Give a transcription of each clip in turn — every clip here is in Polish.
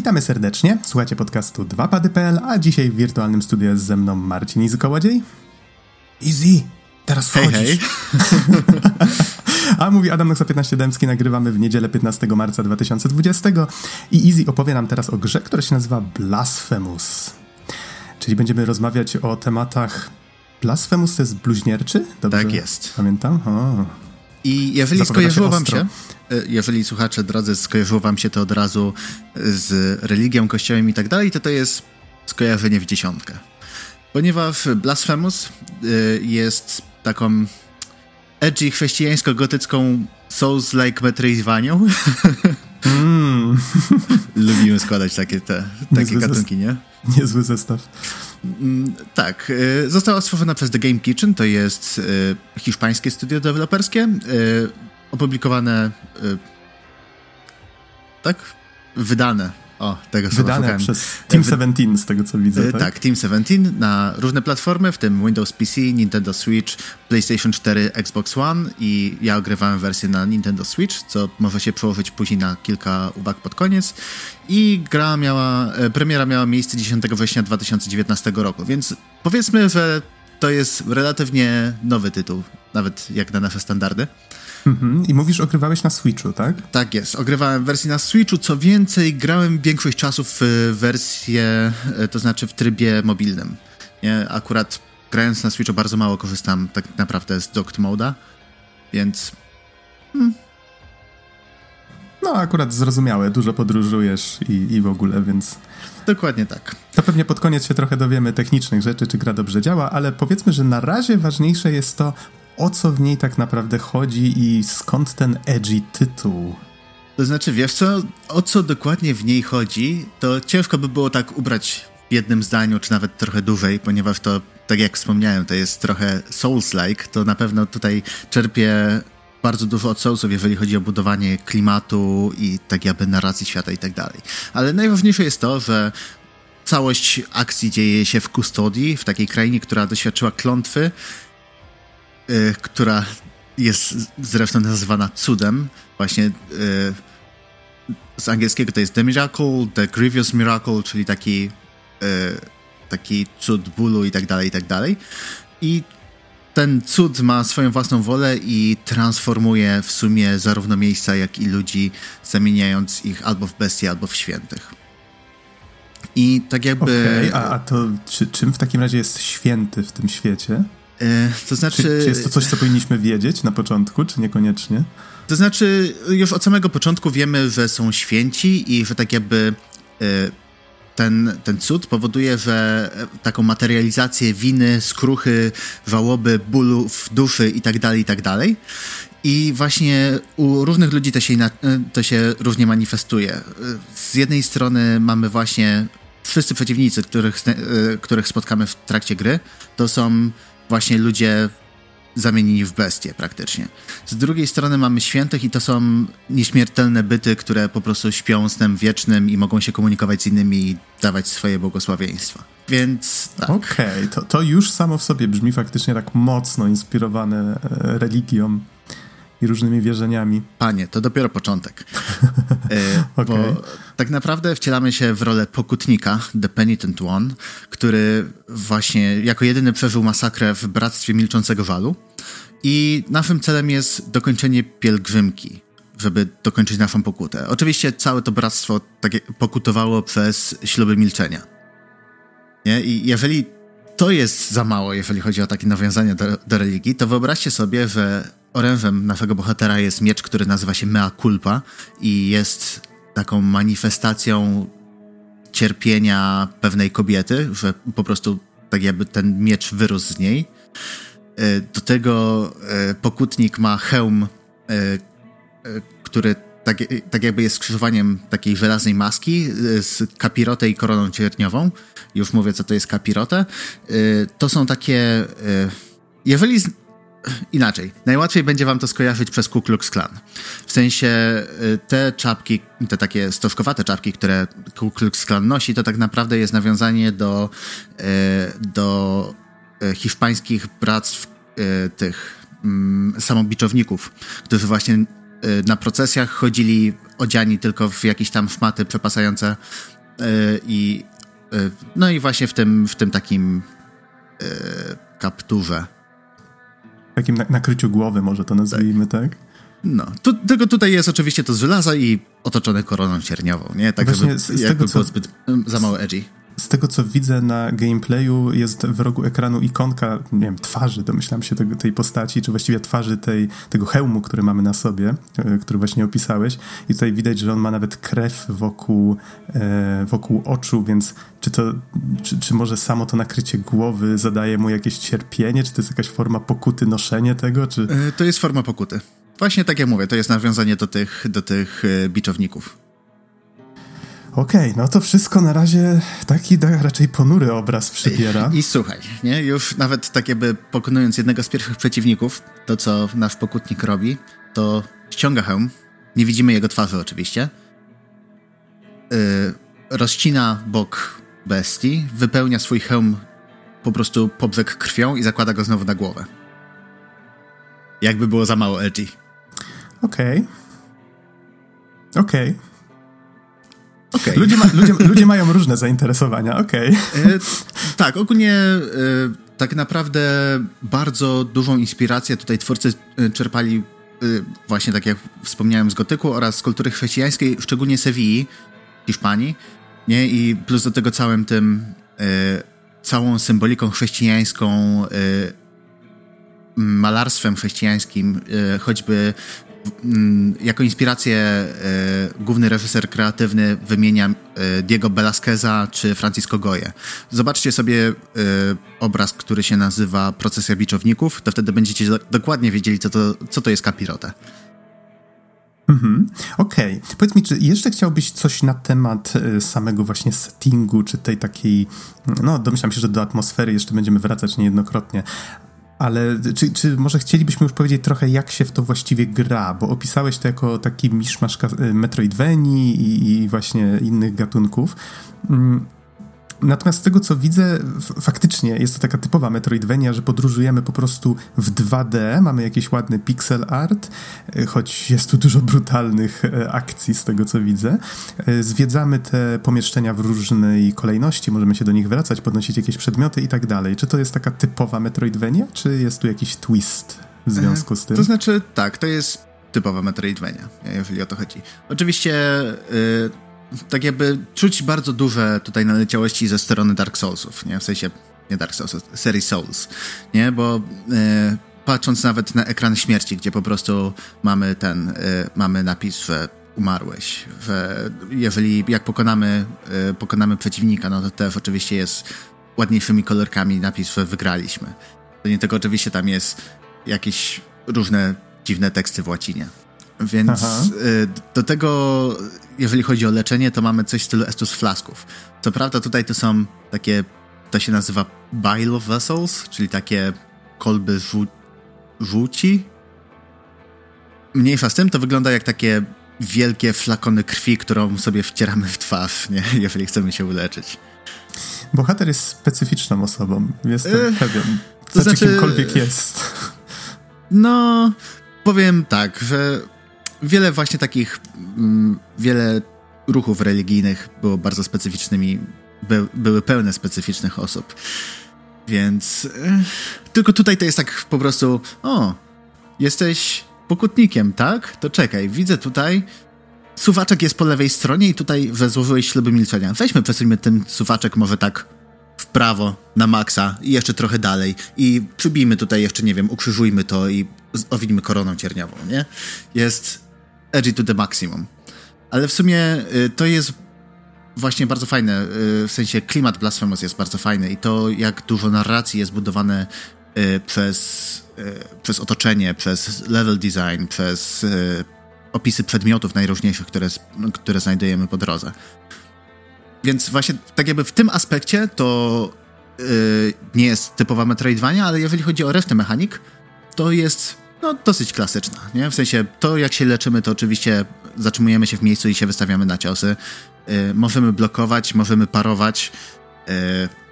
Witamy serdecznie, słuchacie podcastu 2pady.pl, a dzisiaj w wirtualnym studiu jest ze mną Marcin Izy Kołodziej. Easy, teraz wchodzisz. Hej, hej. a mówi Adam Noxa 15 Dębski, nagrywamy w niedzielę 15 marca 2020 i Easy opowie nam teraz o grze, która się nazywa Blasphemous. Czyli będziemy rozmawiać o tematach... Blasphemous to jest bluźnierczy? Dobrze tak jest. Pamiętam? O. I jeżeli skojarzyło wam się, e, jeżeli słuchacze drodzy skojarzyło wam się to od razu z religią, kościołem i tak dalej, to to jest skojarzenie w dziesiątkę. Ponieważ Blasphemous e, jest taką edgy chrześcijańsko-gotycką Souls-like Metroidvanią. Mm. Lubimy składać takie, te, takie gatunki, nie? Niezły zestaw. Mm, tak. Y, została stworzona przez The Game Kitchen, to jest y, hiszpańskie studio deweloperskie, y, opublikowane tak? Wydane o, tego Wydane przez Team 17 z tego co widzę, tak? Tak, Team 17 na różne platformy, w tym Windows PC, Nintendo Switch, PlayStation 4, Xbox One i ja ogrywałem wersję na Nintendo Switch, co może się przełożyć później na kilka uwag pod koniec. I gra miała, e, premiera miała miejsce 10 września 2019 roku, więc powiedzmy, że to jest relatywnie nowy tytuł, nawet jak na nasze standardy. Mhm. I mówisz, ogrywałeś na Switchu, tak? Tak jest. Ogrywałem wersję na Switchu. Co więcej, grałem większość czasu w wersję, e, to znaczy w trybie mobilnym. Nie? Akurat grając na Switchu bardzo mało korzystam tak naprawdę z docked moda, więc... Hmm. No, akurat zrozumiałe. Dużo podróżujesz i, i w ogóle, więc... Dokładnie tak. To pewnie pod koniec się trochę dowiemy technicznych rzeczy, czy gra dobrze działa, ale powiedzmy, że na razie ważniejsze jest to, o co w niej tak naprawdę chodzi i skąd ten edgy tytuł? To znaczy, wiesz co, o co dokładnie w niej chodzi, to ciężko by było tak ubrać w jednym zdaniu, czy nawet trochę dłużej, ponieważ to, tak jak wspomniałem, to jest trochę Souls-like, to na pewno tutaj czerpie bardzo dużo od Soulsów, jeżeli chodzi o budowanie klimatu i tak jakby narracji świata i tak dalej. Ale najważniejsze jest to, że całość akcji dzieje się w Kustodii, w takiej krainie, która doświadczyła klątwy Y, która jest zresztą nazywana cudem. Właśnie y, z angielskiego to jest The Miracle, The Grievous Miracle, czyli taki, y, taki cud bólu i tak dalej, i tak dalej. I ten cud ma swoją własną wolę i transformuje w sumie zarówno miejsca, jak i ludzi, zamieniając ich albo w bestie, albo w świętych. I tak jakby... Okay, a, a to czy, czym w takim razie jest święty w tym świecie? E, to znaczy... Czy, czy, jest to coś, co powinniśmy wiedzieć na początku, czy niekoniecznie? To znaczy, już od samego początku wiemy, że są święci i że tak jakby e, ten, ten cud powoduje, że taką materializację winy, skruchy, żałoby, bólu w duszy i tak dalej, i tak dalej. I właśnie u różnych ludzi to się, e, to się różnie manifestuje. Z jednej strony mamy właśnie wszyscy przeciwnicy, których, których spotkamy w trakcie gry, to są właśnie ludzie zamienieni w bestie praktycznie. Z drugiej strony mamy świętych i to są nieśmiertelne byty, które po prostu śpią snem wiecznym i mogą się komunikować z innymi i dawać swoje błogosławieństwa. Więc tak. Okej, okay, to, to już samo w sobie brzmi faktycznie tak mocno inspirowane e, religią i różnymi wierzeniami. Panie, to dopiero początek. E, okay. Bo tak naprawdę wcielamy się w rolę pokutnika, The Penitent One, który właśnie jako jedyny przeżył masakrę w Bractwie Milczącego Walu. I naszym celem jest dokończenie pielgrzymki, żeby dokończyć naszą pokutę. Oczywiście całe to bractwo pokutowało przez śluby milczenia. Nie? I jeżeli to jest za mało, jeżeli chodzi o takie nawiązania do, do religii, to wyobraźcie sobie, że orężem naszego bohatera jest miecz, który nazywa się Mea Culpa i jest taką manifestacją cierpienia pewnej kobiety, że po prostu tak jakby ten miecz wyrósł z niej. E, do tego e, pokutnik ma hełm, e, który tak, tak jakby jest skrzyżowaniem takiej żelaznej maski z kapirotę i koroną cierniową. Już mówię, co to jest kapirotę. To są takie... Jeżeli inaczej. Najłatwiej będzie wam to skojarzyć przez Ku Klux Klan. W sensie y, te czapki, te takie stożkowate czapki, które Ku Klux Klan nosi, to tak naprawdę jest nawiązanie do, y, do y, hiszpańskich bractw tych mm, samobiczowników, którzy właśnie na procesjach chodzili odziani tylko w jakieś tam szmaty przepasające i no i właśnie w tym, w tym takim kapturze. Takim nakryciu głowy może to nazwijmy, tak? tak? No, tu, tylko tutaj jest oczywiście to z żelaza i otoczone koroną cierniową, nie? Tak, Właśnie żeby z, z tego, co... było zbyt za mało edgy z tego co widzę na gameplayu, jest w rogu ekranu ikonka, nie wiem, twarzy, domyślam się tego, tej postaci, czy właściwie twarzy tej, tego hełmu, który mamy na sobie, e, który właśnie opisałeś. I tutaj widać, że on ma nawet krew wokół, e, wokół oczu, więc czy to, czy, czy może samo to nakrycie głowy zadaje mu jakieś cierpienie, czy to jest jakaś forma pokuty, noszenie tego, czy... E, to jest forma pokuty. Właśnie tak jak mówię, to jest nawiązanie do tych, do tych biczowników. Okej, okay, no to wszystko na razie taki da, raczej ponury obraz przybiera. I, I, słuchaj, nie? już nawet tak jakby pokonując jednego z pierwszych przeciwników, to co nasz pokutnik robi, to ściąga hełm, nie widzimy jego twarzy oczywiście, yy, rozcina bok bestii, wypełnia swój hełm po prostu po brzeg krwią i zakłada go znowu na głowę. Jakby było za mało edgy. Okej. Okay. Okej. Okay. Okay. Ludzie, ma, ludzie, ludzie, mają różne zainteresowania, okej. Okay. E, tak, ogólnie e, tak naprawdę bardzo dużą inspirację tutaj twórcy e, czerpali e, właśnie tak jak wspomniałem z gotyku oraz z kultury chrześcijańskiej, szczególnie Sewilli, Hiszpanii, nie? I plus do tego całym tym e, całą symboliką chrześcijańską malarstwem chrześcijańskim, choćby jako inspirację e, główny reżyser kreatywny wymienia e, Diego Velasqueza czy Francisco Goye. Zobaczcie sobie e, obraz, który się nazywa Procesja Biczowników, to wtedy będziecie do, dokładnie wiedzieli, co to, co to jest kapirotę. Mhm. Okej. Okay. Powiedz mi, czy jeszcze chciałbyś coś na temat samego właśnie settingu, czy tej takiej, no domyślam się, że do atmosfery jeszcze będziemy wracać niejednokrotnie, ale czy, czy może chcielibyśmy już powiedzieć trochę, jak się w to właściwie gra? Bo opisałeś to jako taki miszmasz Metroidvanii i, i właśnie innych gatunków. Mm, Natomiast z tego co widzę, faktycznie jest to taka typowa Metroidvania, że podróżujemy po prostu w 2D, mamy jakiś ładny pixel art, e, choć jest tu dużo brutalnych e, akcji z tego co widzę. E, zwiedzamy te pomieszczenia w różnej kolejności, możemy się do nich wracać, podnosić jakieś przedmioty i tak dalej. Czy to jest taka typowa Metroidvania, czy jest tu jakiś twist w związku z tym? To znaczy, tak, to jest typowa Metroidvania, jeżeli o to chodzi. Oczywiście... tak jakby czuć bardzo duże tutaj naleciałości ze strony Dark Soulsów, nie? W sensie, nie Dark Souls, serii Souls, nie? Bo e, patrząc nawet na ekran śmierci, gdzie po prostu mamy ten, e, mamy napis, że umarłeś, że jeżeli jak pokonamy, e, pokonamy przeciwnika, no to też oczywiście jest ładniejszymi kolorkami napis, że wygraliśmy. To nie tylko oczywiście tam jest jakieś różne dziwne teksty w łacinie. Więc. Y, do tego, jeżeli chodzi o leczenie, to mamy coś w stylu Estus Flasków. Co prawda tutaj to są takie, to się nazywa bile vessels, czyli takie kolby żół żółci. Mniejsza z tym, to wygląda jak takie wielkie flakony krwi, którą sobie wcieramy w twarz, nie? jeżeli chcemy się uleczyć. Bohater jest specyficzną osobą, jestem Ech, pewien. To znaczy, znaczy, kimkolwiek jest. No, powiem tak, że wiele właśnie takich, mm, wiele ruchów religijnych było bardzo specyficznymi, by, były pełne specyficznych osób. Więc e, tylko tutaj to jest tak po prostu, o, jesteś pokutnikiem, tak? To czekaj, widzę tutaj, suwaczek jest po lewej stronie i tutaj złożyłeś śluby milczenia. Weźmy, przesuńmy ten suwaczek może tak w prawo na maksa i jeszcze trochę dalej i przybijmy tutaj jeszcze, nie wiem, ukrzyżujmy to i owinimy koroną cierniową, nie? Jest edgy to the maximum. Ale w sumie y, to jest właśnie bardzo fajne, y, w sensie klimat Blasphemous jest bardzo fajny i to jak dużo narracji jest budowane y, przez, przez otoczenie, przez level design, przez opisy przedmiotów najróżniejszych, które, które znajdujemy po drodze. Więc właśnie tak jakby w tym aspekcie to nie jest typowa Metroidvania, ale jeżeli chodzi o resztę mechanik, to jest no, dosyć klasyczna, nie? W sensie, to jak się leczymy, to oczywiście zatrzymujemy się w miejscu i się wystawiamy na ciosy. Yy, możemy blokować, możemy parować. Yy,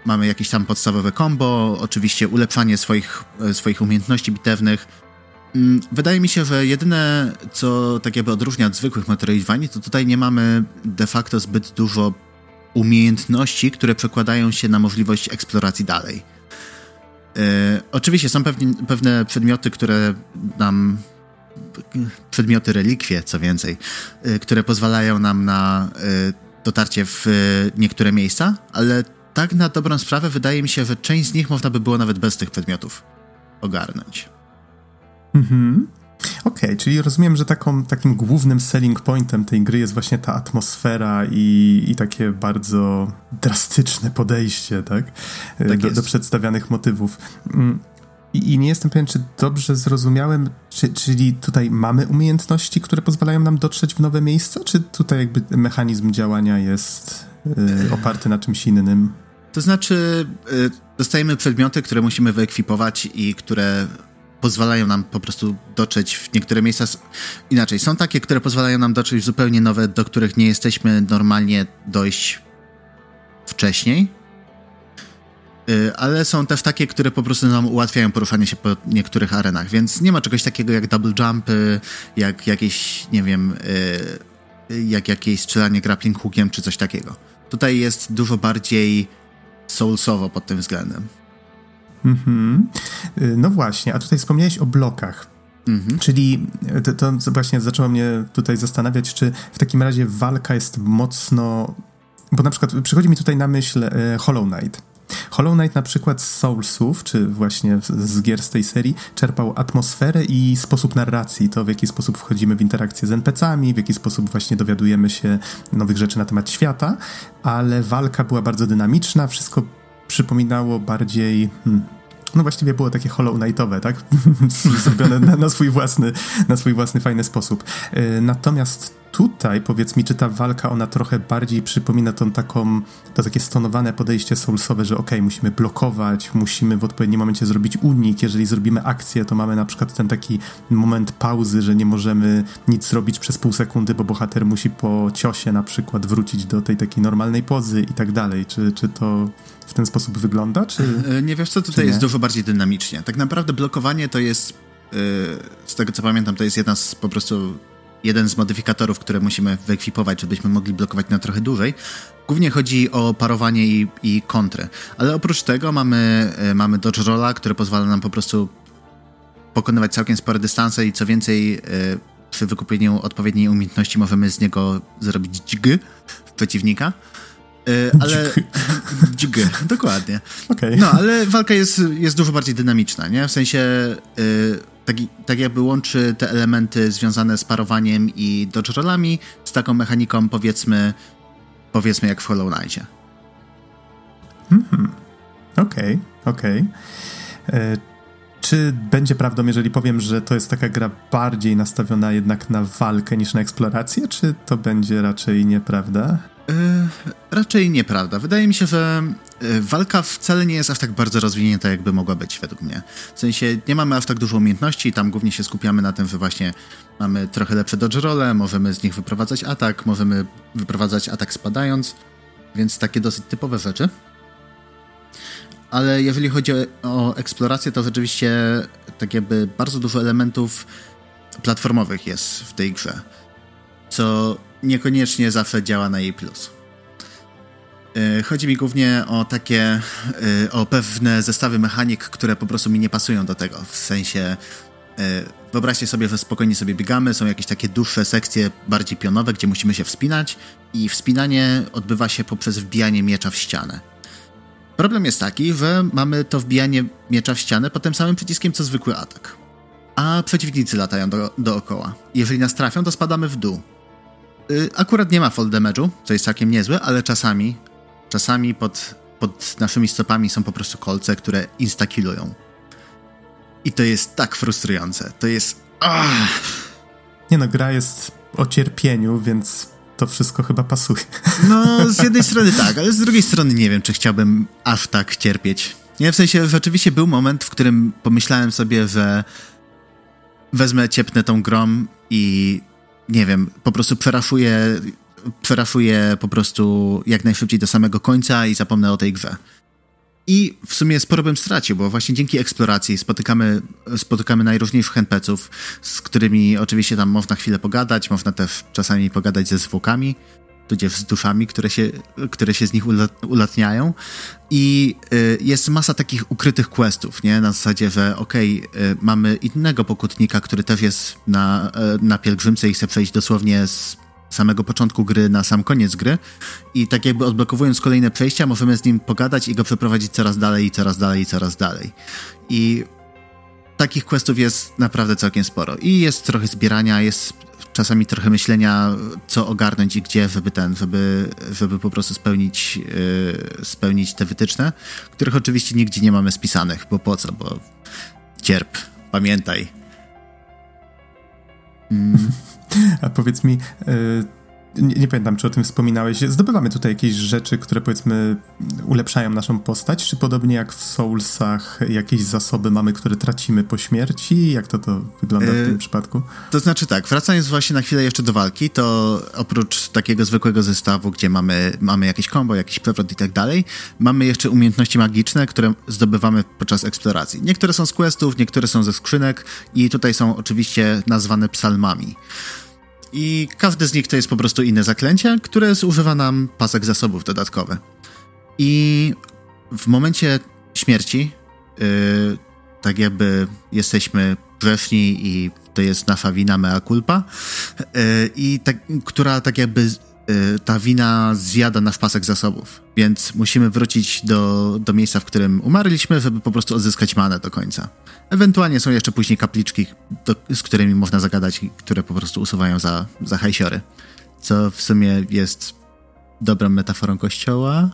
mamy jakieś tam podstawowe combo, oczywiście ulepszanie swoich, yy, swoich umiejętności bitewnych. Mm, wydaje mi się, że jedyne, co tak jakby odróżnia od zwykłych Metroidvanii, to tutaj nie mamy de facto zbyt dużo umiejętności, które przekładają się na możliwość eksploracji dalej. Yy, oczywiście są pewne przedmioty, które nam przedmioty relikwie, co więcej, yy, które pozwalają nam na yy, dotarcie w niektóre miejsca, ale tak na dobrą sprawę wydaje mi się, że część z nich można by było nawet bez tych przedmiotów ogarnąć. Mhm. Okej, okay, czyli rozumiem, że taką, takim głównym selling pointem tej gry jest właśnie ta atmosfera i, i takie bardzo drastyczne podejście, tak? tak do, do, przedstawianych motywów. Mm, I, I, nie jestem pewien, czy dobrze zrozumiałem, czy, czyli tutaj mamy umiejętności, które pozwalają nam dotrzeć w nowe miejsca, czy tutaj jakby mechanizm działania jest y, oparty na czymś innym? To znaczy, y, dostajemy przedmioty, które musimy wyekwipować i które pozwalają nam po prostu dotrzeć w niektóre miejsca. Inaczej, są takie, które pozwalają nam dotrzeć w zupełnie nowe, do których nie jesteśmy normalnie dojść wcześniej. Y, ale są też takie, które po prostu nam ułatwiają poruszanie się po niektórych arenach, więc nie ma czegoś takiego jak double jumpy, jak jakieś, nie wiem, y, jak jakieś strzelanie grappling hookiem czy coś takiego. Tutaj jest dużo bardziej soulsowo pod tym względem. Mhm. No właśnie, a tutaj wspomniałeś o blokach. Mhm. Czyli to, to, właśnie zaczęło mnie tutaj zastanawiać, czy w takim razie walka jest mocno. Bo na przykład przychodzi mi tutaj na myśl e, Hollow Knight. Hollow Knight na przykład z Soulsów, czy właśnie z gier z tej serii, czerpał atmosferę i sposób narracji, to w jaki sposób wchodzimy w interakcję z NPC-ami, w jaki sposób właśnie dowiadujemy się nowych rzeczy na temat świata, ale walka była bardzo dynamiczna, wszystko przypominało bardziej... Hmm, no właściwie było takie Hollow Knightowe, tak? Zrobione na, na, swój własny, na swój własny fajny sposób. E, natomiast tutaj, powiedz mi, czy ta walka, ona trochę bardziej przypomina tą taką, to takie stonowane podejście soulsowe, że ok, musimy blokować, musimy w odpowiednim momencie zrobić unik, jeżeli zrobimy akcję, to mamy na przykład ten taki moment pauzy, że nie możemy nic zrobić przez pół sekundy, bo bohater musi po ciosie na przykład wrócić do tej takiej normalnej pozy i tak dalej. Czy, czy to w ten sposób wygląda, czy... E, nie wiesz co, tutaj jest dużo bardziej dynamicznie. Tak naprawdę blokowanie to jest, e, z tego co pamiętam, to jest jedna z po prostu jeden z modyfikatorów, które musimy wyekwipować, żebyśmy mogli blokować na trochę dłużej. Głównie chodzi o parowanie i, i kontry. Ale oprócz tego mamy, e, mamy dodge rolla, które pozwala nam po prostu pokonywać całkiem spore dystanse i co więcej przy wykupieniu odpowiedniej umiejętności możemy z niego zrobić dźg w przeciwnika. E, ale... Dźg, dokładnie. Okay. No, ale walka jest, jest dużo bardziej dynamiczna, nie? W sensie yy, tak, tak jakby łączy te elementy związane z parowaniem i dodge rollami z taką mechaniką powiedzmy powiedzmy jak w Hollow Knightie. Mhm. Okej, okay, okej. Okay. E, czy będzie prawdą, jeżeli powiem, że to jest taka gra bardziej nastawiona jednak na walkę niż na eksplorację, czy to będzie raczej nieprawda? Yy, raczej nieprawda. Wydaje mi się, że yy, walka wcale nie jest aż tak bardzo rozwinięta, jakby mogła być, według mnie. W sensie nie mamy aż tak dużo umiejętności, tam głównie się skupiamy na tym, że właśnie mamy trochę lepsze dodge role, możemy z nich wyprowadzać atak, możemy wyprowadzać atak spadając, więc takie dosyć typowe rzeczy. Ale jeżeli chodzi o eksplorację, to rzeczywiście tak jakby bardzo dużo elementów platformowych jest w tej grze. Co niekoniecznie zawsze działa na jej plus. E, chodzi mi głównie o takie, e, o pewne zestawy mechanik, które po prostu mi nie pasują do tego. W sensie, e, wyobraźcie sobie, że spokojnie sobie biegamy, są jakieś takie dłuższe sekcje, bardziej pionowe, gdzie musimy się wspinać i wspinanie odbywa się poprzez wbijanie miecza w ścianę. Problem jest taki, że mamy to wbijanie miecza w ścianę pod tym samym przyciskiem, co zwykły atak. A przeciwnicy latają do, dookoła. Jeżeli nas trafią, to spadamy w dół. Y, akurat nie ma fall damage'u, co jest całkiem niezłe, ale czasami, czasami pod, pod naszymi stopami są po prostu kolce, które instakillują. I to jest tak frustrujące. To jest... Ach. Nie no, gra jest o cierpieniu, więc to wszystko chyba pasuje. No, z jednej strony tak, ale z drugiej strony nie wiem, czy chciałbym aż tak cierpieć. Nie, w sensie rzeczywiście był moment, w którym pomyślałem sobie, że wezmę, ciepnę tą grom i nie wiem, po prostu przerafuję, przerafuję po prostu jak najszybciej do samego końca i zapomnę o tej grze. I w sumie sporo bym stracił, bo właśnie dzięki eksploracji spotykamy, spotykamy najróżniejszych NPC-ów, z którymi oczywiście tam można chwilę pogadać, można też czasami pogadać ze zwłokami, tudzież z duszami, które się, które się z nich ulatniają. I y, jest masa takich ukrytych questów, nie? Na zasadzie, że okej, okay, y, mamy innego pokutnika, który też jest na, y, na pielgrzymce i chce przejść dosłownie z samego początku gry na sam koniec gry i tak jakby odblokowując kolejne przejścia możemy z nim pogadać i go przeprowadzić coraz dalej i coraz dalej i coraz dalej. I takich questów jest naprawdę całkiem sporo. I jest trochę zbierania, jest czasami trochę myślenia, co ogarnąć i gdzie, żeby ten, żeby, żeby po prostu spełnić, yy, spełnić te wytyczne, których oczywiście nigdzie nie mamy spisanych, bo po co, bo cierp, pamiętaj. Mm. A powiedz mi, yy nie, nie, pamiętam, czy o tym wspominałeś, zdobywamy tutaj jakieś rzeczy, które powiedzmy ulepszają naszą postać, czy podobnie jak w Soulsach jakieś zasoby mamy, które tracimy po śmierci? Jak to to wygląda w tym yy, przypadku? To znaczy tak, wracając właśnie na chwilę jeszcze do walki, to oprócz takiego zwykłego zestawu, gdzie mamy, mamy jakieś combo, jakiś przewrot i tak dalej, mamy jeszcze umiejętności magiczne, które zdobywamy podczas eksploracji. Niektóre są z questów, niektóre są ze skrzynek i tutaj są oczywiście nazwane psalmami. I każde z nich to jest po prostu inne zaklęcie, które zużywa nam pasek zasobów dodatkowy. I w momencie śmierci, yy, tak jakby jesteśmy grzeszni i to jest nasza wina mea culpa, yy, i tak, która tak jakby ta wina zjada nasz pasek zasobów, więc musimy wrócić do, do miejsca, w którym umarliśmy, żeby po prostu odzyskać manę do końca. Ewentualnie są jeszcze później kapliczki, do, z którymi można zagadać, które po prostu usuwają za, za hajsiory, co w sumie jest dobrą metaforą kościoła.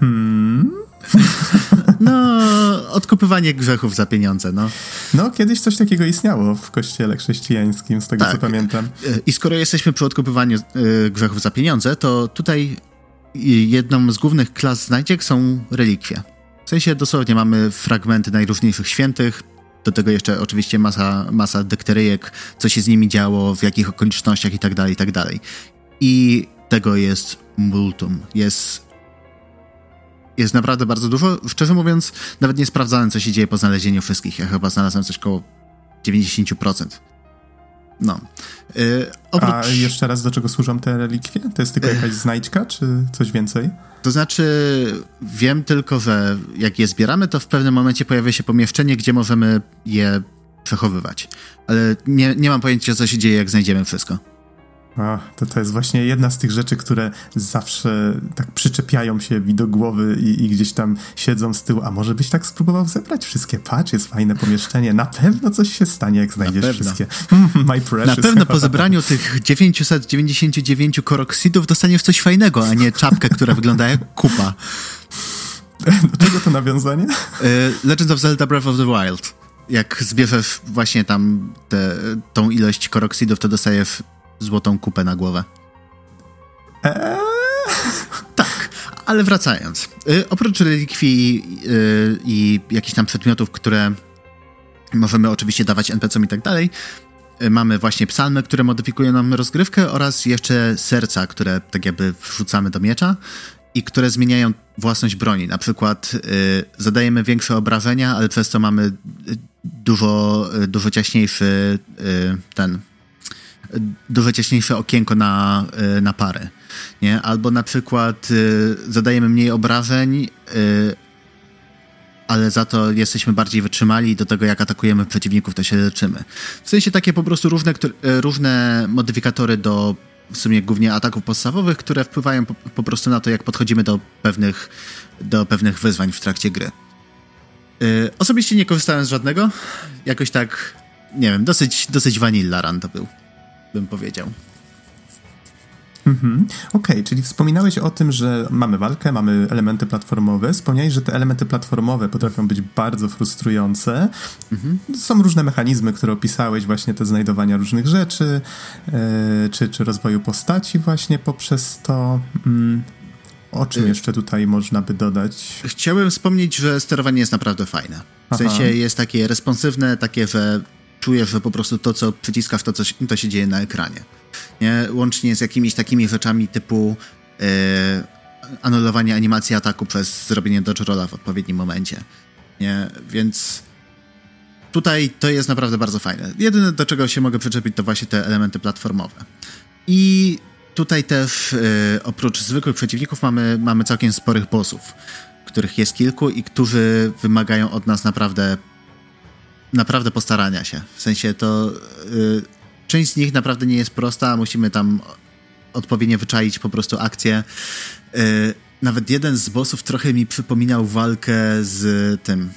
Hmm? No, odkupywanie grzechów za pieniądze, no. No, kiedyś coś takiego istniało w kościele chrześcijańskim, z tego tak. co pamiętam. I skoro jesteśmy przy odkupywaniu e, grzechów za pieniądze, to tutaj jedną z głównych klas znajdziek są relikwie. W sensie dosłownie mamy fragmenty najróżniejszych świętych, do tego jeszcze oczywiście masa, masa co się z nimi działo, w jakich okolicznościach i tak dalej, i tak dalej. I tego jest multum. Jest jest naprawdę bardzo dużo. Szczerze mówiąc, nawet nie sprawdzałem, co się dzieje po znalezieniu wszystkich. Ja chyba znalazłem coś koło 90%. No. Yy, oprócz... A jeszcze raz, do czego służą te relikwie? To jest tylko jakaś znajdźka, czy coś więcej? To znaczy, wiem tylko, że jak je zbieramy, to w pewnym momencie pojawia się pomieszczenie, gdzie możemy je przechowywać. Ale nie, nie mam pojęcia, co się dzieje, jak znajdziemy wszystko. A, to, to jest właśnie jedna z tych rzeczy, które zawsze tak przyczepiają się mi do głowy i, i, gdzieś tam siedzą z tyłu. A może byś tak spróbował zebrać wszystkie? Patrz, jest fajne pomieszczenie. Na pewno coś się stanie, jak znajdziesz wszystkie. My precious. Na pewno po zebraniu tych 999 koroksidów dostaniesz coś fajnego, a nie czapkę, która wygląda jak kupa. Do czego to nawiązanie? E, Legends of Zelda Breath of the Wild. Jak zbierzesz właśnie tam te, tą ilość koroksidów, to dostajesz złotą kupę na głowę. Eee? Tak, ale wracając. Yy, oprócz relikwii yy, i jakichś tam przedmiotów, które możemy oczywiście dawać NPC-om i tak dalej, yy, mamy właśnie psalmy, które modyfikują nam rozgrywkę oraz jeszcze serca, które tak jakby wrzucamy do miecza i które zmieniają własność broni. Na przykład y, zadajemy większe obrażenia, ale przez to mamy y, dużo, y, dużo ciaśniejszy ten dużo ciaśniejsze okienko na, y, na parę. Nie? Albo na przykład y, zadajemy mniej obrażeń, y, ale za to jesteśmy bardziej wytrzymali i do tego jak atakujemy przeciwników, to się leczymy. W sensie takie po prostu różne, różne modyfikatory do w sumie głównie ataków podstawowych, które wpływają po, po, prostu na to, jak podchodzimy do pewnych, do pewnych wyzwań w trakcie gry. Osobiście nie korzystałem z żadnego. Jakoś tak, nie wiem, dosyć, dosyć vanilla run to był bym powiedział. Mhm. Okej, okay, czyli wspominałeś o tym, że mamy walkę, mamy elementy platformowe. Wspomniałeś, że te elementy platformowe potrafią być bardzo frustrujące. Mhm. Są różne mechanizmy, które opisałeś, właśnie te znajdowania różnych rzeczy, yy, czy, czy rozwoju postaci właśnie poprzez to. Mm, o czym y- jeszcze tutaj można by dodać? Chciałbym wspomnieć, że sterowanie jest naprawdę fajne. W Aha. sensie jest takie responsywne, takie, że czujesz, że po prostu to, co przyciskasz, to, co, to się dzieje na ekranie. Nie? Łącznie z jakimiś takimi rzeczami typu yy, anulowanie animacji ataku przez zrobienie dodge rolla w odpowiednim momencie. Nie? Więc tutaj to jest naprawdę bardzo fajne. Jedyne, do czego się mogę przyczepić, to właśnie te elementy platformowe. I tutaj też yy, oprócz zwykłych przeciwników mamy, mamy całkiem sporych bossów, których jest kilku i którzy wymagają od nas naprawdę naprawdę postarania się. W sensie to yy, część z nich naprawdę nie jest prosta, musimy tam odpowiednio wyczaić po prostu akcję. Yy, nawet jeden z bossów trochę mi przypominał walkę z tym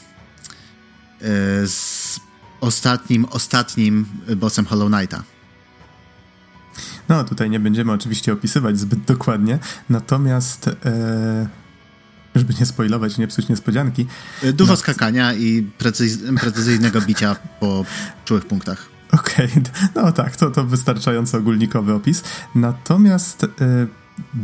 yy, z ostatnim, ostatnim bossem Hollow Knighta. No, tutaj nie będziemy oczywiście opisywać zbyt dokładnie, natomiast e, żeby nie spoilować, nie psuć niespodzianki. E, dużo no, skakania i precyz precyzyjnego bicia po czułych punktach. Okej, okay. no tak, to, to wystarczająco ogólnikowy opis. Natomiast e,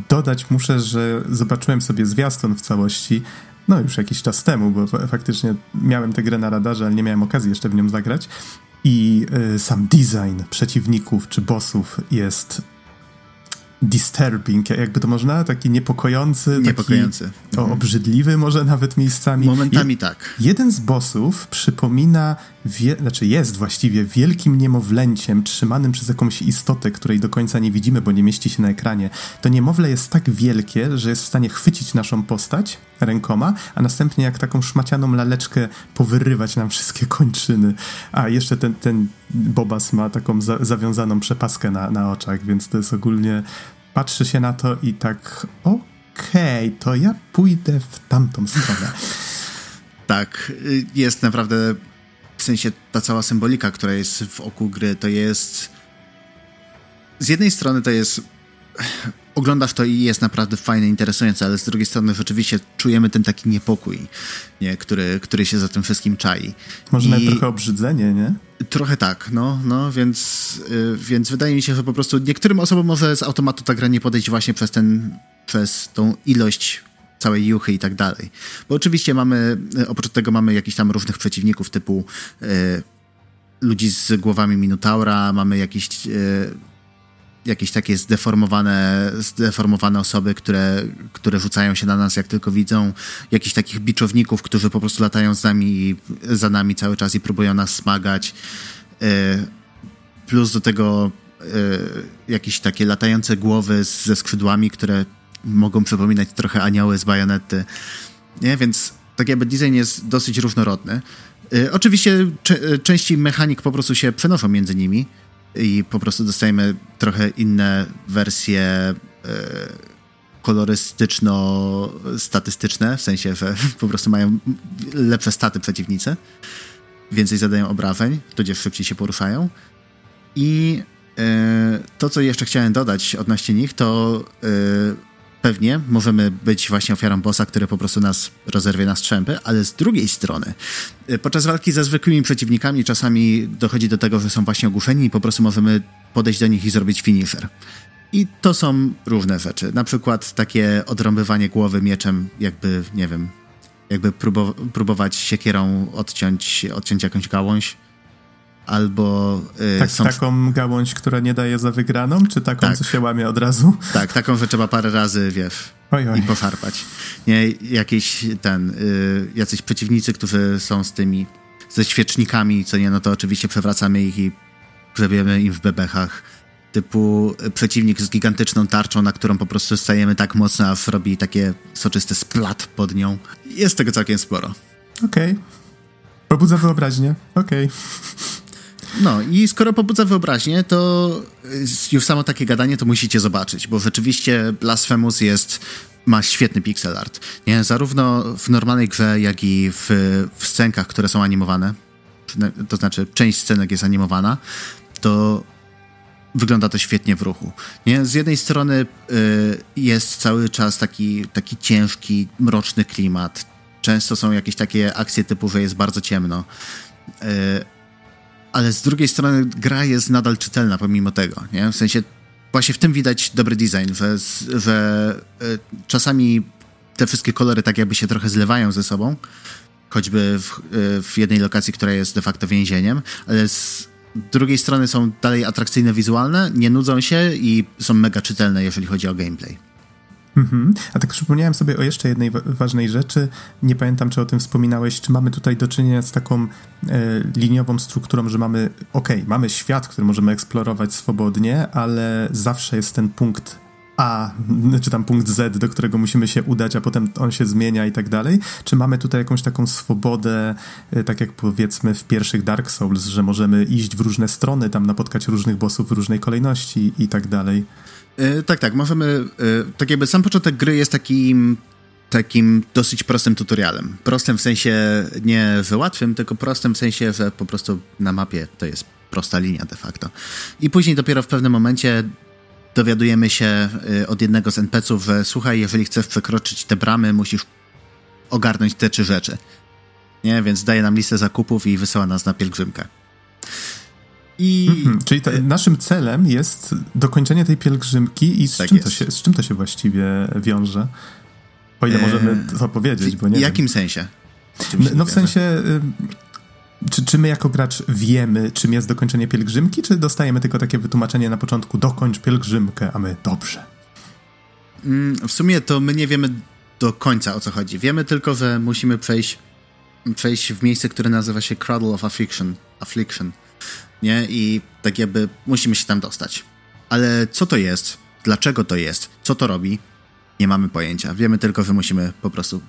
dodać muszę, że zobaczyłem sobie zwiastun w całości, no już jakiś czas temu, bo faktycznie miałem tę grę na radarze, ale nie miałem okazji jeszcze w nią zagrać. I y, sam design przeciwników czy bossów jest disturbing, jakby to można, taki niepokojący, niepokojący. taki mhm. obrzydliwy może nawet miejscami. Momentami Je tak. Jeden z bossów przypomina, wie, znaczy jest właściwie wielkim niemowlęciem trzymanym przez jakąś istotę, której do końca nie widzimy, bo nie mieści się na ekranie. To niemowlę jest tak wielkie, że jest w stanie chwycić naszą postać rękoma, a następnie jak taką szmacianą laleczkę powyrywać nam wszystkie kończyny. A jeszcze ten, ten Bobas ma taką za, zawiązaną przepaskę na, na oczach, więc to jest ogólnie patrzy się na to i tak okej, okay, to ja pójdę w tamtą stronę. Tak, jest naprawdę w sensie ta cała symbolika, która jest w oku gry, to jest z jednej strony to jest oglądasz to i jest naprawdę fajne, interesujące, ale z drugiej strony rzeczywiście czujemy ten taki niepokój, nie? Który, który się za tym wszystkim czai. Może I... nawet trochę obrzydzenie, nie? Trochę tak, no, no więc, yy, więc wydaje mi się, że po prostu niektórym osobom może z automatu ta gra nie podejść właśnie przez ten, przez tą ilość całej juchy i tak dalej. Bo oczywiście mamy, y, oprócz tego mamy jakichś tam różnych przeciwników typu yy, ludzi z głowami Minotaura, mamy jakiś yy, jakieś takie zdeformowane, zdeformowane osoby, które, które rzucają się na nas jak tylko widzą, jakichś takich biczowników, którzy po prostu latają z nami za nami cały czas i próbują nas smagać. E, plus do tego e, jakieś takie latające głowy ze skrzydłami, które mogą przypominać trochę anioły z bajonety. Nie? Więc tak jakby design jest dosyć różnorodny. E, oczywiście części mechanik po prostu się przenoszą między nimi, i po prostu dostajemy trochę inne wersje e, kolorystyczno-statystyczne, w sensie, że po prostu mają lepsze staty przeciwnicy, więcej zadają obrażeń, tudzież szybciej się poruszają. I e, to, co jeszcze chciałem dodać odnośnie nich, to e, pewnie możemy być właśnie ofiarą bossa, który po prostu nas rozerwie na strzępy, ale z drugiej strony, y, podczas walki ze zwykłymi przeciwnikami czasami dochodzi do tego, że są właśnie ogłuszeni i po prostu możemy podejść do nich i zrobić finisher. I to są różne rzeczy. Na przykład takie odrąbywanie głowy mieczem, jakby, nie wiem, jakby próbować siekierą odciąć, odciąć jakąś gałąź albo... Yy, tak, są... Taką gałąź, która nie daje za wygraną, czy taką, tak. co się łamie od razu? Tak, taką, że trzeba parę razy, wiesz, oj, oj. i poszarpać. Nie, jakieś ten, yy, jacyś przeciwnicy, którzy są z tymi, ze świecznikami, co nie, no to oczywiście przewracamy ich i grzebiemy im w bebechach. Typu przeciwnik z gigantyczną tarczą, na którą po prostu stajemy tak mocno, aż robi takie soczyste splat pod nią. Jest tego całkiem sporo. Okej. Okay. Pobudza wyobraźnię. Okej. Okay. No i skoro pobudza wyobraźnię, to już samo takie gadanie to musicie zobaczyć, bo rzeczywiście Blasphemous jest ma świetny pixel art. Nie? Zarówno w normalnej grze, jak i w, w scenkach, które są animowane, to znaczy część scenek jest animowana, to wygląda to świetnie w ruchu. Nie? Z jednej strony y, jest cały czas taki, taki ciężki, mroczny klimat. Często są jakieś takie akcje typu, że jest bardzo ciemno. Y, ale z drugiej strony gra jest nadal czytelna pomimo tego, nie? W sensie właśnie w tym widać dobry design, że, że y, czasami te wszystkie kolory tak jakby się trochę zlewają ze sobą, choćby w, y, w jednej lokacji, która jest de facto więzieniem, ale z drugiej strony są dalej atrakcyjne wizualne, nie nudzą się i są mega czytelne, jeżeli chodzi o gameplay. Mhm. A tak przypomniałem sobie o jeszcze jednej ważnej rzeczy. Nie pamiętam, czy o tym wspominałeś, czy mamy tutaj do czynienia z taką e, liniową strukturą, że mamy, okej, okay, mamy świat, który możemy eksplorować swobodnie, ale zawsze jest ten punkt A, czy tam punkt Z, do którego musimy się udać, a potem on się zmienia i tak dalej? Czy mamy tutaj jakąś taką swobodę, e, tak jak powiedzmy w pierwszych Dark Souls, że możemy iść w różne strony, tam napotkać różnych bossów w różnej kolejności i tak dalej? E, tak, tak. Możemy. E, tak jakby sam początek gry jest takim takim dosyć prostym tutorialem. Prostym w sensie nie że łatwym, tylko prostym w sensie, że po prostu na mapie to jest prosta linia de facto. I później dopiero w pewnym momencie dowiadujemy się e, od jednego z NPC-ów, że słuchaj, jeżeli chcesz przekroczyć te bramy, musisz ogarnąć te trzy rzeczy. Nie, więc daje nam listę zakupów i wysyła nas na pielgrzymkę. I... Mhm, czyli to, naszym celem jest dokończenie tej pielgrzymki i z, tak czym to się, z czym to się właściwie wiąże? O ile możemy eee, to powiedzieć, bo nie W jakim wiem. sensie? No, no w sensie, czy, czy my jako gracz wiemy, czym jest dokończenie pielgrzymki, czy dostajemy tylko takie wytłumaczenie na początku, dokończ pielgrzymkę, a my dobrze? Mm, w sumie to my nie wiemy do końca o co chodzi. Wiemy tylko, że musimy przejść, przejść w miejsce, które nazywa się Cradle of Affliction. Affliction nie? I tak jakby musimy się tam dostać. Ale co to jest? Dlaczego to jest? Co to robi? Nie mamy pojęcia. Wiemy tylko, że musimy po prostu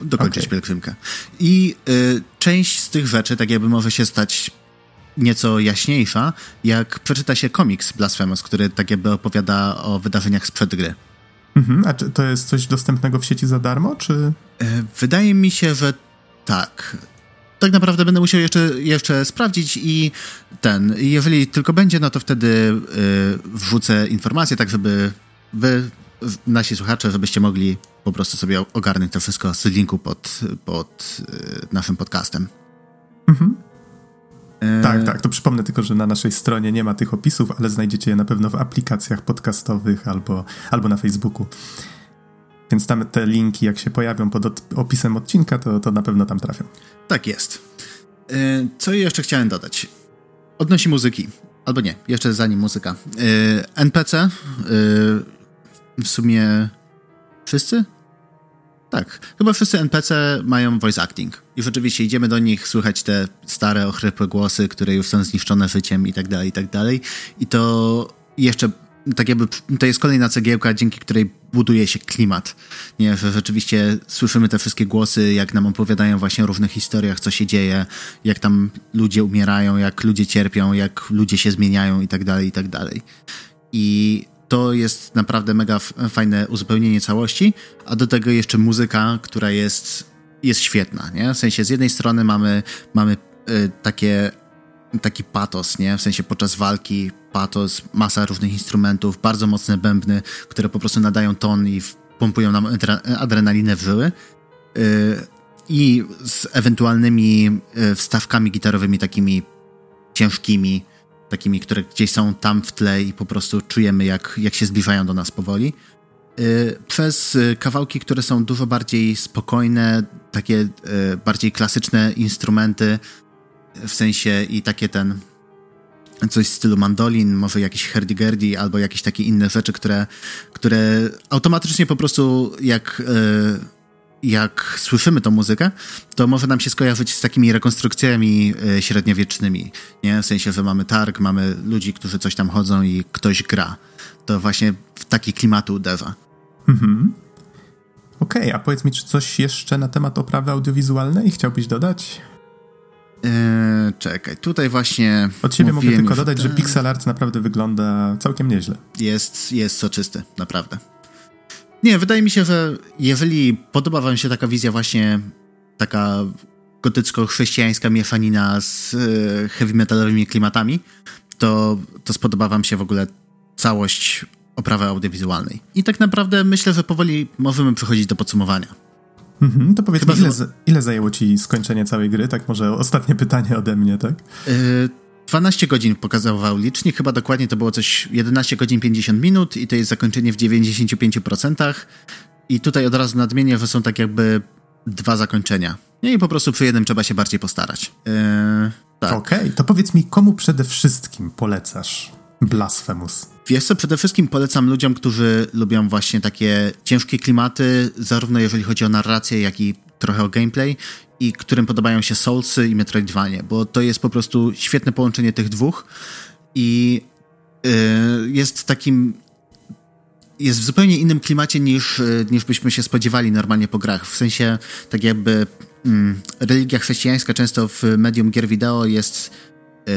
dokończyć okay. pielgrzymkę. I y, część z tych rzeczy tak jakby może się stać nieco jaśniejsza, jak przeczyta się komiks Blasphemous, który tak jakby opowiada o wydarzeniach sprzed gry. Mhm, a czy to jest coś dostępnego w sieci za darmo, czy... Y, wydaje mi się, że tak tak naprawdę będę musiał jeszcze, jeszcze sprawdzić i ten, jeżeli tylko będzie, no to wtedy y, wrzucę informacje, tak żeby wy, nasi słuchacze, żebyście mogli po prostu sobie ogarnąć to wszystko z linku pod, pod y, naszym podcastem. Mhm. E... Tak, tak. To przypomnę tylko, że na naszej stronie nie ma tych opisów, ale znajdziecie je na pewno w aplikacjach podcastowych albo, albo na Facebooku. Więc tam te linki, jak się pojawią pod opisem odcinka, to, to na pewno tam trafią. Tak jest. E, co jeszcze chciałem dodać? Odnosi muzyki. Albo nie, jeszcze zanim muzyka. E, NPC e, w sumie wszyscy? Tak, chyba wszyscy NPC mają voice acting. I rzeczywiście idziemy do nich, słychać te stare, ochrypłe głosy, które już są zniszczone życiem i tak dalej, i tak dalej. I to jeszcze tak jakby to jest kolejna cegiełka, dzięki której buduje się klimat. Nie, że rzeczywiście słyszymy te wszystkie głosy, jak nam opowiadają właśnie o różnych historiach, co się dzieje, jak tam ludzie umierają, jak ludzie cierpią, jak ludzie się zmieniają i tak dalej, i tak dalej. I to jest naprawdę mega fajne uzupełnienie całości, a do tego jeszcze muzyka, która jest, jest świetna, nie? W sensie z jednej strony mamy, mamy y, takie taki patos, nie? W sensie podczas walki patos, masa różnych instrumentów, bardzo mocne bębny, które po prostu nadają ton i pompują nam adrenalinę w żyły. Y, I z ewentualnymi y, wstawkami gitarowymi takimi ciężkimi, takimi, które gdzieś są tam w tle i po prostu czujemy, jak, jak się zbliżają do nas powoli. Y, przez kawałki, które są dużo bardziej spokojne, takie bardziej klasyczne instrumenty, w sensie i takie ten coś w stylu mandolin, może jakiś herdigerdi albo jakieś takie inne rzeczy, które, które automatycznie po prostu jak, e, jak słyszymy tą muzykę, to może nam się skojarzyć z takimi rekonstrukcjami e, średniowiecznymi, nie? W sensie, że mamy targ, mamy ludzi, którzy coś tam chodzą i ktoś gra. To właśnie w taki klimatu uderza. Mhm. Okej, okay, a powiedz mi, czy coś jeszcze na temat oprawy audiowizualnej chciałbyś dodać? Eee, czekaj, tutaj właśnie. Od siebie mogę tylko dodać, że pixel art naprawdę wygląda całkiem nieźle. Jest, jest soczysty, naprawdę. Nie, wydaje mi się, że jeżeli podoba Wam się taka wizja, właśnie taka gotycko-chrześcijańska mieszanina z e, heavy metalowymi klimatami, to, to spodoba Wam się w ogóle całość oprawy audiowizualnej. I tak naprawdę myślę, że powoli możemy przechodzić do podsumowania. Mhm, to powiedz mi, ile, ile, zajęło ci skończenie całej gry? Tak może ostatnie pytanie ode mnie, tak? Yy, 12 godzin pokazywał licznik, chyba dokładnie to było coś 11 godzin 50 minut i to jest zakończenie w 95%. I tutaj od razu nadmienię, że są tak jakby dwa zakończenia. I po prostu przy jednym trzeba się bardziej postarać. Yy, tak. Okej, okay, to powiedz mi, komu przede wszystkim polecasz Blasphemous? Wiesz co, przede wszystkim polecam ludziom, którzy lubią właśnie takie ciężkie klimaty, zarówno jeżeli chodzi o narrację, jak i trochę o gameplay i którym podobają się Soulsy i Metroidvanie, bo to jest po prostu świetne połączenie tych dwóch i yy, jest takim jest w zupełnie innym klimacie niż, y, niż byśmy się spodziewali normalnie po grach. W sensie, tak jakby mm, religia chrześcijańska często w medium gier wideo jest yy,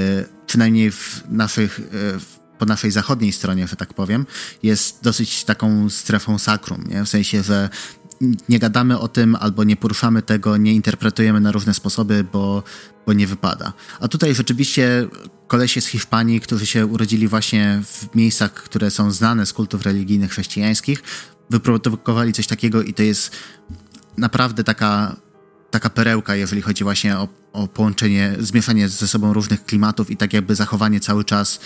przynajmniej w naszych, yy, po naszej zachodniej stronie, że tak powiem, jest dosyć taką strefą sakrum, nie? w sensie, że nie gadamy o tym albo nie poruszamy tego, nie interpretujemy na różne sposoby, bo, bo nie wypada. A tutaj rzeczywiście kolesie z Hiszpanii, którzy się urodzili właśnie w miejscach, które są znane z kultów religijnych chrześcijańskich, wyprodukowali coś takiego i to jest naprawdę taka, taka perełka, jeżeli chodzi właśnie o, o połączenie, zmieszanie ze sobą różnych klimatów i tak jakby zachowanie cały czas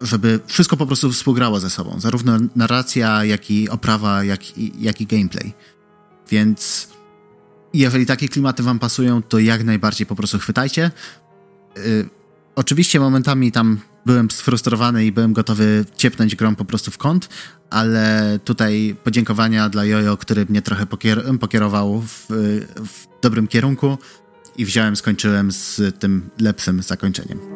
żeby wszystko po prostu współgrało ze sobą. Zarówno narracja, jak i oprawa, jak i, jak i gameplay. Więc jeżeli takie klimaty wam pasują, to jak najbardziej po prostu chwytajcie. Yy, oczywiście momentami tam byłem sfrustrowany i byłem gotowy ciepnąć grą po prostu w kąt, ale tutaj podziękowania dla Jojo, który mnie trochę pokier pokierował w, w dobrym kierunku i wziąłem, skończyłem z tym lepszym zakończeniem.